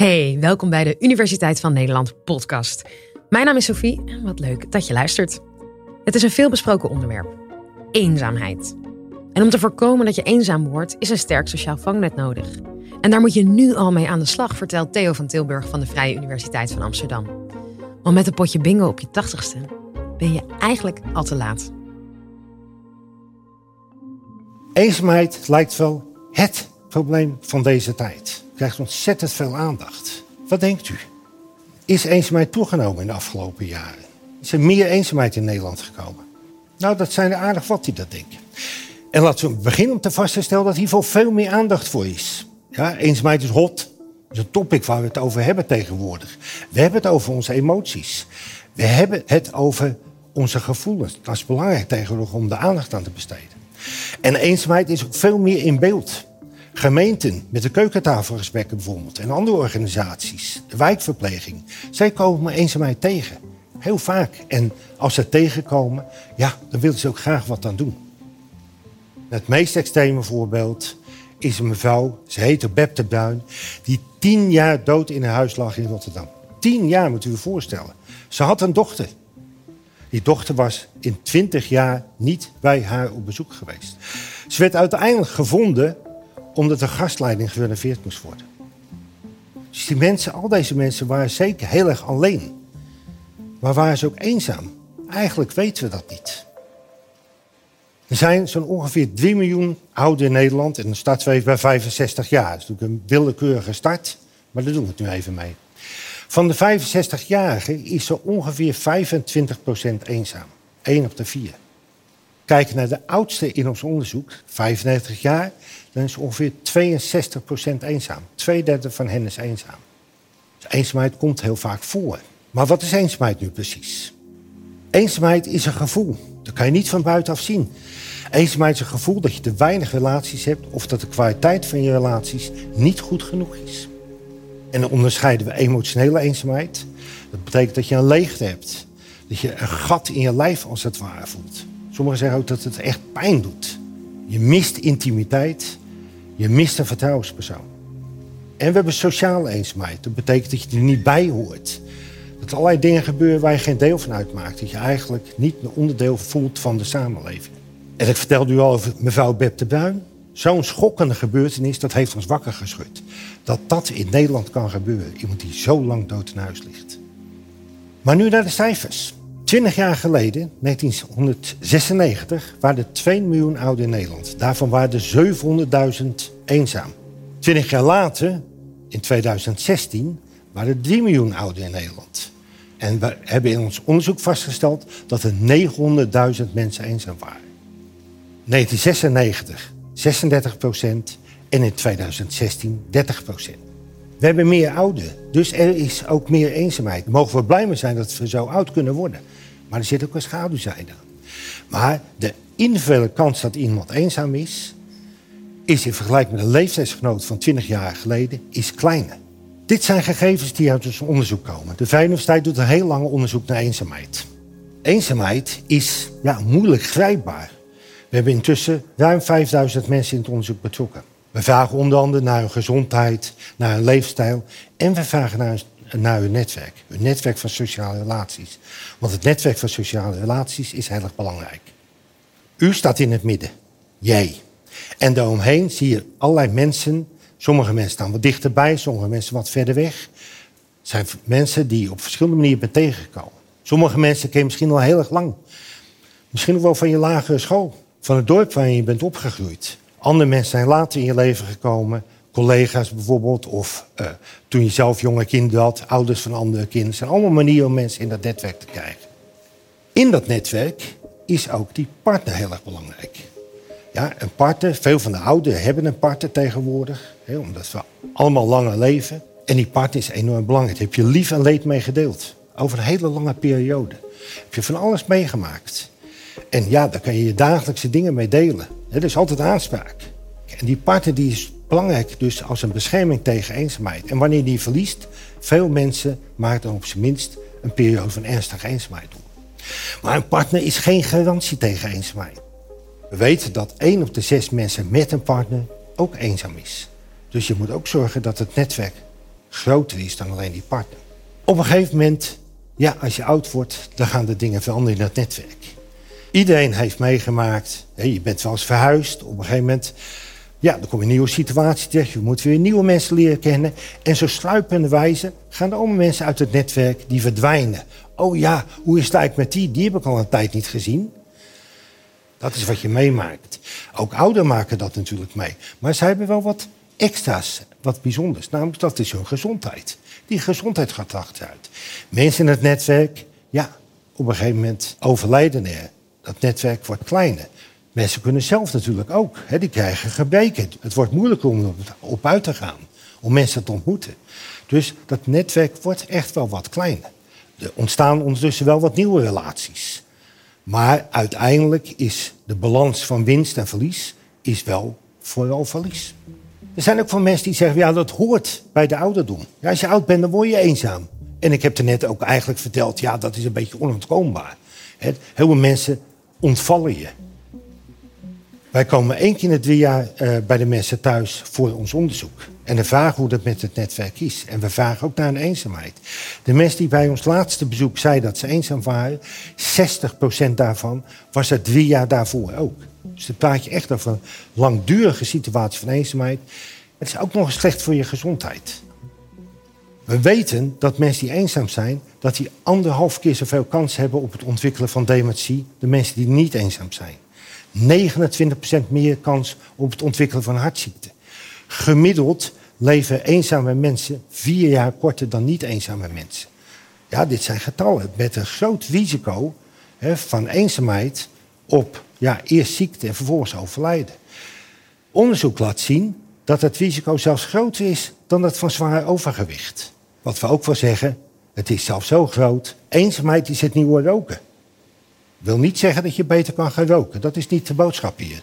Hey, welkom bij de Universiteit van Nederland podcast. Mijn naam is Sophie en wat leuk dat je luistert. Het is een veelbesproken onderwerp: eenzaamheid. En om te voorkomen dat je eenzaam wordt, is een sterk sociaal vangnet nodig. En daar moet je nu al mee aan de slag, vertelt Theo van Tilburg van de Vrije Universiteit van Amsterdam. Want met een potje bingo op je tachtigste ben je eigenlijk al te laat. Eenzaamheid lijkt wel het probleem van deze tijd. Krijgt ontzettend veel aandacht. Wat denkt u? Is eenzaamheid toegenomen in de afgelopen jaren? Is er meer eenzaamheid in Nederland gekomen? Nou, dat zijn er aardig wat die dat denken. En laten we beginnen om te vaststellen dat hiervoor veel meer aandacht voor is. Ja, eenzaamheid is hot. Dat is een topic waar we het over hebben tegenwoordig. We hebben het over onze emoties. We hebben het over onze gevoelens. Dat is belangrijk tegenwoordig om de aandacht aan te besteden. En eenzaamheid is ook veel meer in beeld. Gemeenten met de keukentafelgesprekken bijvoorbeeld en andere organisaties, de wijkverpleging, zij komen eenzaamheid tegen. Heel vaak. En als ze tegenkomen, ja, dan willen ze ook graag wat aan doen. Het meest extreme voorbeeld is een mevrouw, ze heette Beb de Bruin, die tien jaar dood in haar huis lag in Rotterdam. Tien jaar moet u je voorstellen. Ze had een dochter. Die dochter was in twintig jaar niet bij haar op bezoek geweest. Ze werd uiteindelijk gevonden omdat de gastleiding gerenoveerd moest worden. Dus die mensen, al deze mensen waren zeker heel erg alleen. Maar waren ze ook eenzaam? Eigenlijk weten we dat niet. Er zijn zo'n ongeveer 3 miljoen ouderen in Nederland en de startweef bij 65 jaar. Dat is natuurlijk een willekeurige start, maar daar doen we het nu even mee. Van de 65-jarigen is er ongeveer 25% eenzaam. 1 op de 4. Kijken naar de oudste in ons onderzoek, 95 jaar, dan is ongeveer 62% eenzaam. Tweederde van hen is eenzaam. Dus eenzaamheid komt heel vaak voor. Maar wat is eenzaamheid nu precies? Eenzaamheid is een gevoel. Dat kan je niet van buitenaf zien. Eenzaamheid is een gevoel dat je te weinig relaties hebt of dat de kwaliteit van je relaties niet goed genoeg is. En dan onderscheiden we emotionele eenzaamheid. Dat betekent dat je een leegte hebt. Dat je een gat in je lijf als het ware voelt. Sommigen zeggen ook dat het echt pijn doet. Je mist intimiteit. Je mist een vertrouwenspersoon. En we hebben sociale eenzaamheid. Dat betekent dat je er niet bij hoort. Dat er allerlei dingen gebeuren waar je geen deel van uitmaakt. Dat je eigenlijk niet een onderdeel voelt van de samenleving. En ik vertelde u al over mevrouw Beb de Bruin. Zo'n schokkende gebeurtenis, dat heeft ons wakker geschud. Dat dat in Nederland kan gebeuren. Iemand die zo lang dood in huis ligt. Maar nu naar de cijfers. 20 jaar geleden, 1996, waren er 2 miljoen ouderen in Nederland. Daarvan waren er 700.000 eenzaam. 20 jaar later, in 2016, waren er 3 miljoen ouderen in Nederland. En we hebben in ons onderzoek vastgesteld dat er 900.000 mensen eenzaam waren. 1996 36 procent en in 2016 30 procent. We hebben meer ouderen, dus er is ook meer eenzaamheid. mogen we blij mee zijn dat we zo oud kunnen worden. Maar er zit ook een schaduwzijde aan. Maar de individuele kans dat iemand eenzaam is, is in vergelijking met een leeftijdsgenoot van 20 jaar geleden, is kleiner. Dit zijn gegevens die uit ons onderzoek komen. De Universiteit doet een heel lang onderzoek naar eenzaamheid. Eenzaamheid is ja, moeilijk grijpbaar. We hebben intussen ruim 5000 mensen in het onderzoek betrokken. We vragen onder andere naar hun gezondheid, naar hun leefstijl en we vragen naar, naar hun netwerk. Hun netwerk van sociale relaties. Want het netwerk van sociale relaties is heel erg belangrijk. U staat in het midden. Jij. En daaromheen zie je allerlei mensen. Sommige mensen staan wat dichterbij, sommige mensen wat verder weg. Het zijn mensen die je op verschillende manieren bent tegengekomen. Sommige mensen ken je misschien al heel erg lang. Misschien ook wel van je lagere school van het dorp waarin je bent opgegroeid. Andere mensen zijn later in je leven gekomen, collega's bijvoorbeeld, of uh, toen je zelf jonge kinderen had, ouders van andere kinderen. zijn allemaal manieren om mensen in dat netwerk te krijgen. In dat netwerk is ook die partner heel erg belangrijk. Ja, een partner, veel van de ouderen hebben een partner tegenwoordig, hè, omdat we allemaal langer leven. En die partner is enorm belangrijk. Daar heb je lief en leed mee gedeeld. Over een hele lange periode. Heb je van alles meegemaakt. En ja, daar kan je je dagelijkse dingen mee delen. Er is altijd aanspraak. En die partner die is belangrijk dus als een bescherming tegen eenzaamheid. En wanneer die verliest, veel mensen maken dan op zijn minst een periode van ernstige eenzaamheid door. Maar een partner is geen garantie tegen eenzaamheid. We weten dat één op de zes mensen met een partner ook eenzaam is. Dus je moet ook zorgen dat het netwerk groter is dan alleen die partner. Op een gegeven moment, ja, als je oud wordt, dan gaan de dingen veranderen in dat netwerk. Iedereen heeft meegemaakt, je bent wel eens verhuisd. Op een gegeven moment, ja, dan kom je een nieuwe situatie terecht. Je moet weer nieuwe mensen leren kennen. En zo sluipende wijze gaan er allemaal mensen uit het netwerk die verdwijnen. Oh ja, hoe is het eigenlijk met die? Die heb ik al een tijd niet gezien. Dat is wat je meemaakt. Ook ouderen maken dat natuurlijk mee. Maar zij hebben wel wat extra's, wat bijzonders. Namelijk, dat is hun gezondheid. Die gezondheid gaat achteruit. Mensen in het netwerk, ja, op een gegeven moment overlijden er. Dat netwerk wordt kleiner. Mensen kunnen zelf natuurlijk ook. Hè, die krijgen gebreken. Het wordt moeilijker om op uit te gaan. Om mensen te ontmoeten. Dus dat netwerk wordt echt wel wat kleiner. Er ontstaan ondertussen wel wat nieuwe relaties. Maar uiteindelijk is de balans van winst en verlies is wel vooral verlies. Er zijn ook van mensen die zeggen, ja, dat hoort bij de ouderdom. Ja, als je oud bent, dan word je eenzaam. En ik heb er net ook eigenlijk verteld, ja, dat is een beetje onontkoombaar. Heel veel mensen ontvallen je. Wij komen één keer in het drie jaar uh, bij de mensen thuis voor ons onderzoek. En dan vragen hoe dat met het netwerk is. En we vragen ook naar een eenzaamheid. De mensen die bij ons laatste bezoek zeiden dat ze eenzaam waren, 60% daarvan was er drie jaar daarvoor ook. Dus dan praat je echt over een langdurige situatie van eenzaamheid. Het is ook nog eens slecht voor je gezondheid. We weten dat mensen die eenzaam zijn, dat die anderhalf keer zoveel kans hebben op het ontwikkelen van dementie, de mensen die niet eenzaam zijn. 29% meer kans op het ontwikkelen van hartziekte. Gemiddeld leven eenzame mensen vier jaar korter dan niet eenzame mensen. Ja, dit zijn getallen met een groot risico hè, van eenzaamheid op ja, eerst ziekte en vervolgens overlijden. Onderzoek laat zien dat het risico zelfs groter is dan dat van zwaar overgewicht. Wat we ook wel zeggen, het is zelfs zo groot. Eenzaamheid is het nieuwe roken. Wil niet zeggen dat je beter kan gaan roken. Dat is niet de boodschap hier.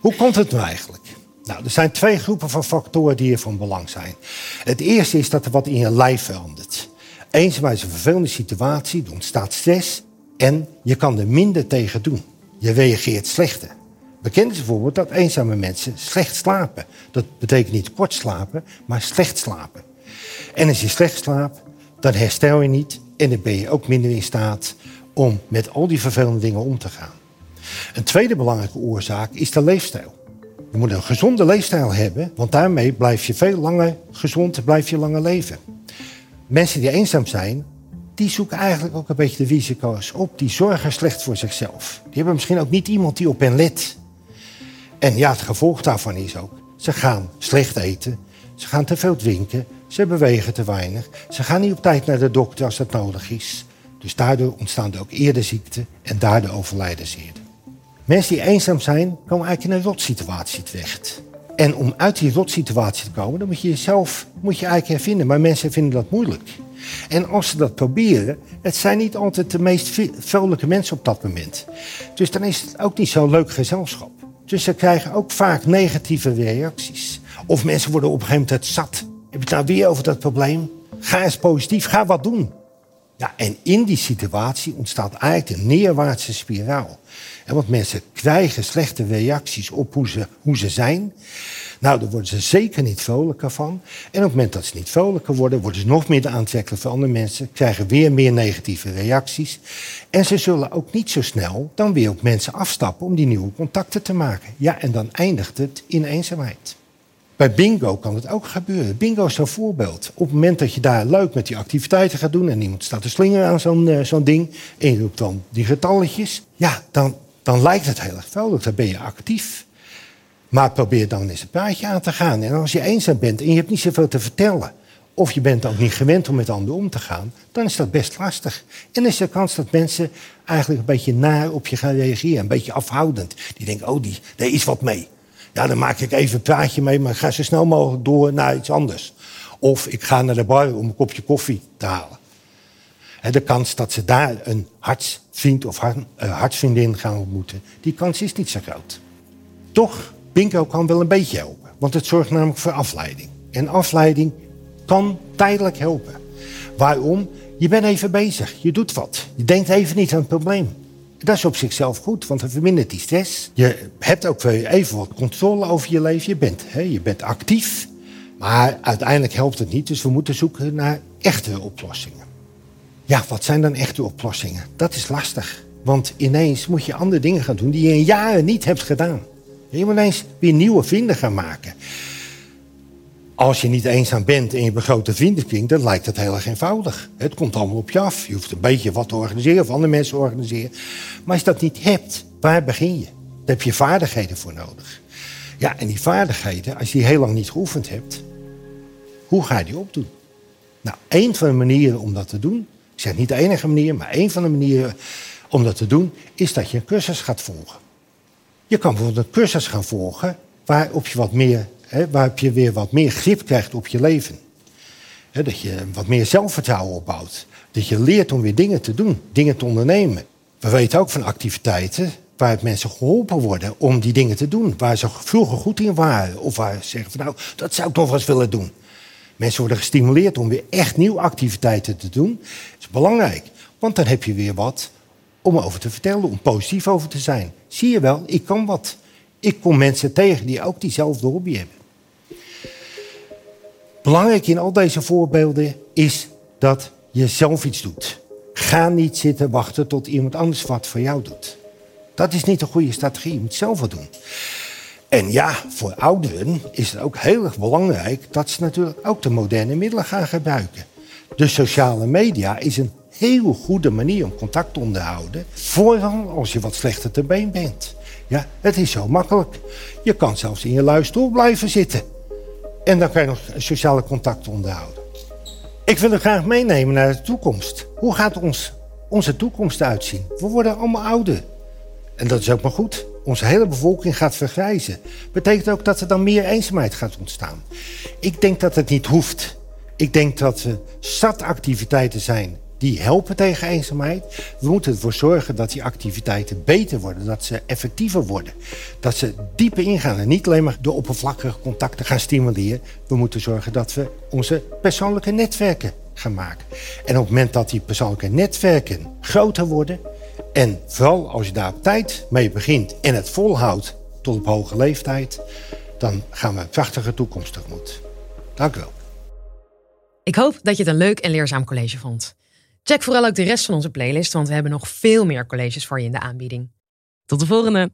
Hoe komt het nou eigenlijk? Nou, er zijn twee groepen van factoren die hier van belang zijn. Het eerste is dat er wat in je lijf verandert. Eenzaamheid is een vervelende situatie, er ontstaat stress en je kan er minder tegen doen. Je reageert slechter. Bekend is bijvoorbeeld dat eenzame mensen slecht slapen. Dat betekent niet kort slapen, maar slecht slapen. En als je slecht slaapt, dan herstel je niet en dan ben je ook minder in staat om met al die vervelende dingen om te gaan. Een tweede belangrijke oorzaak is de leefstijl. Je moet een gezonde leefstijl hebben, want daarmee blijf je veel langer gezond blijf je langer leven. Mensen die eenzaam zijn, die zoeken eigenlijk ook een beetje de risico's op. Die zorgen slecht voor zichzelf. Die hebben misschien ook niet iemand die op hen let. En ja, het gevolg daarvan is ook, ze gaan slecht eten, ze gaan te veel drinken, ze bewegen te weinig, ze gaan niet op tijd naar de dokter als dat nodig is. Dus daardoor ontstaan er ook eerder ziekten en daardoor overlijden ze eerder. Mensen die eenzaam zijn, komen eigenlijk in een rotsituatie terecht. En om uit die rotsituatie te komen, dan moet je jezelf moet je eigenlijk hervinden. Maar mensen vinden dat moeilijk. En als ze dat proberen, het zijn niet altijd de meest vrolijke mensen op dat moment. Dus dan is het ook niet zo'n leuk gezelschap. Dus ze krijgen ook vaak negatieve reacties. Of mensen worden op een gegeven moment zat. Heb je het nou weer over dat probleem? Ga eens positief, ga wat doen. Ja, en in die situatie ontstaat eigenlijk een neerwaartse spiraal. En want mensen krijgen slechte reacties op hoe ze, hoe ze zijn. Nou, daar worden ze zeker niet vrolijker van. En op het moment dat ze niet vrolijker worden, worden ze nog meer aantrekkelijk voor andere mensen, krijgen weer meer negatieve reacties. En ze zullen ook niet zo snel dan weer op mensen afstappen om die nieuwe contacten te maken. Ja, en dan eindigt het in eenzaamheid. Bij bingo kan het ook gebeuren. Bingo is zo'n voorbeeld. Op het moment dat je daar leuk met die activiteiten gaat doen... en iemand staat te slingeren aan zo'n uh, zo'n ding... en je roept dan die getalletjes... ja, dan, dan lijkt het heel erg vrolijk. Dan ben je actief. Maar probeer dan eens een praatje aan te gaan. En als je eenzaam bent en je hebt niet zoveel te vertellen... of je bent ook niet gewend om met anderen om te gaan... dan is dat best lastig. En is de kans dat mensen eigenlijk een beetje naar op je gaan reageren. Een beetje afhoudend. Die denken, oh, die, daar is wat mee. Ja, dan maak ik even een praatje mee, maar ik ga zo snel mogelijk door naar iets anders. Of ik ga naar de bar om een kopje koffie te halen. de kans dat ze daar een hartsvriend of hart, uh, hartsvriendin gaan ontmoeten, die kans is niet zo groot. Toch, bingo kan wel een beetje helpen, want het zorgt namelijk voor afleiding. En afleiding kan tijdelijk helpen. Waarom? Je bent even bezig, je doet wat. Je denkt even niet aan het probleem. Dat is op zichzelf goed, want het vermindert die stress. Je hebt ook even wat controle over je leven. Je bent, hè, je bent actief. Maar uiteindelijk helpt het niet, dus we moeten zoeken naar echte oplossingen. Ja, wat zijn dan echte oplossingen? Dat is lastig. Want ineens moet je andere dingen gaan doen die je in jaren niet hebt gedaan. Je moet ineens weer nieuwe vrienden gaan maken. Als je niet eenzaam bent en je hebt een grote vriendenkring, dan lijkt het heel erg eenvoudig. Het komt allemaal op je af. Je hoeft een beetje wat te organiseren of andere mensen te organiseren. Maar als je dat niet hebt, waar begin je? Daar heb je vaardigheden voor nodig. Ja, en die vaardigheden, als je die heel lang niet geoefend hebt, hoe ga je die opdoen? Nou, één van de manieren om dat te doen, ik zeg niet de enige manier, maar één van de manieren om dat te doen, is dat je een cursus gaat volgen. Je kan bijvoorbeeld een cursus gaan volgen waarop je wat meer, hè, waarop je weer wat meer grip krijgt op je leven. Hè, dat je wat meer zelfvertrouwen opbouwt. Dat je leert om weer dingen te doen, dingen te ondernemen. We weten ook van activiteiten waar mensen geholpen worden om die dingen te doen. Waar ze vroeger goed in waren. Of waar ze zeggen van nou, dat zou ik toch wel eens willen doen. Mensen worden gestimuleerd om weer echt nieuwe activiteiten te doen. Dat is belangrijk, want dan heb je weer wat om over te vertellen, om positief over te zijn. Zie je wel, ik kan wat. Ik kom mensen tegen die ook diezelfde hobby hebben. Belangrijk in al deze voorbeelden is dat je zelf iets doet. Ga niet zitten wachten tot iemand anders wat voor jou doet. Dat is niet een goede strategie. Je moet zelf wat doen. En ja, voor ouderen is het ook heel erg belangrijk dat ze natuurlijk ook de moderne middelen gaan gebruiken. De sociale media is een heel goede manier om contact te onderhouden. Vooral als je wat slechter te been bent. Ja, het is zo makkelijk. Je kan zelfs in je luistoel blijven zitten. En dan kan je nog sociale contact onderhouden. Ik wil er graag meenemen naar de toekomst. Hoe gaat ons, onze toekomst uitzien? We worden allemaal ouder. En dat is ook maar goed. Onze hele bevolking gaat vergrijzen. Betekent ook dat er dan meer eenzaamheid gaat ontstaan. Ik denk dat het niet hoeft. Ik denk dat er zat activiteiten zijn die helpen tegen eenzaamheid. We moeten ervoor zorgen dat die activiteiten beter worden, dat ze effectiever worden. Dat ze dieper ingaan en niet alleen maar de oppervlakkige contacten gaan stimuleren. We moeten zorgen dat we onze persoonlijke netwerken gaan maken. En op het moment dat die persoonlijke netwerken groter worden, en vooral als je daar op tijd mee begint en het volhoudt tot op hoge leeftijd, dan gaan we een prachtige toekomst tegemoet. Dank u wel. Ik hoop dat je het een leuk en leerzaam college vond. Check vooral ook de rest van onze playlist, want we hebben nog veel meer colleges voor je in de aanbieding. Tot de volgende!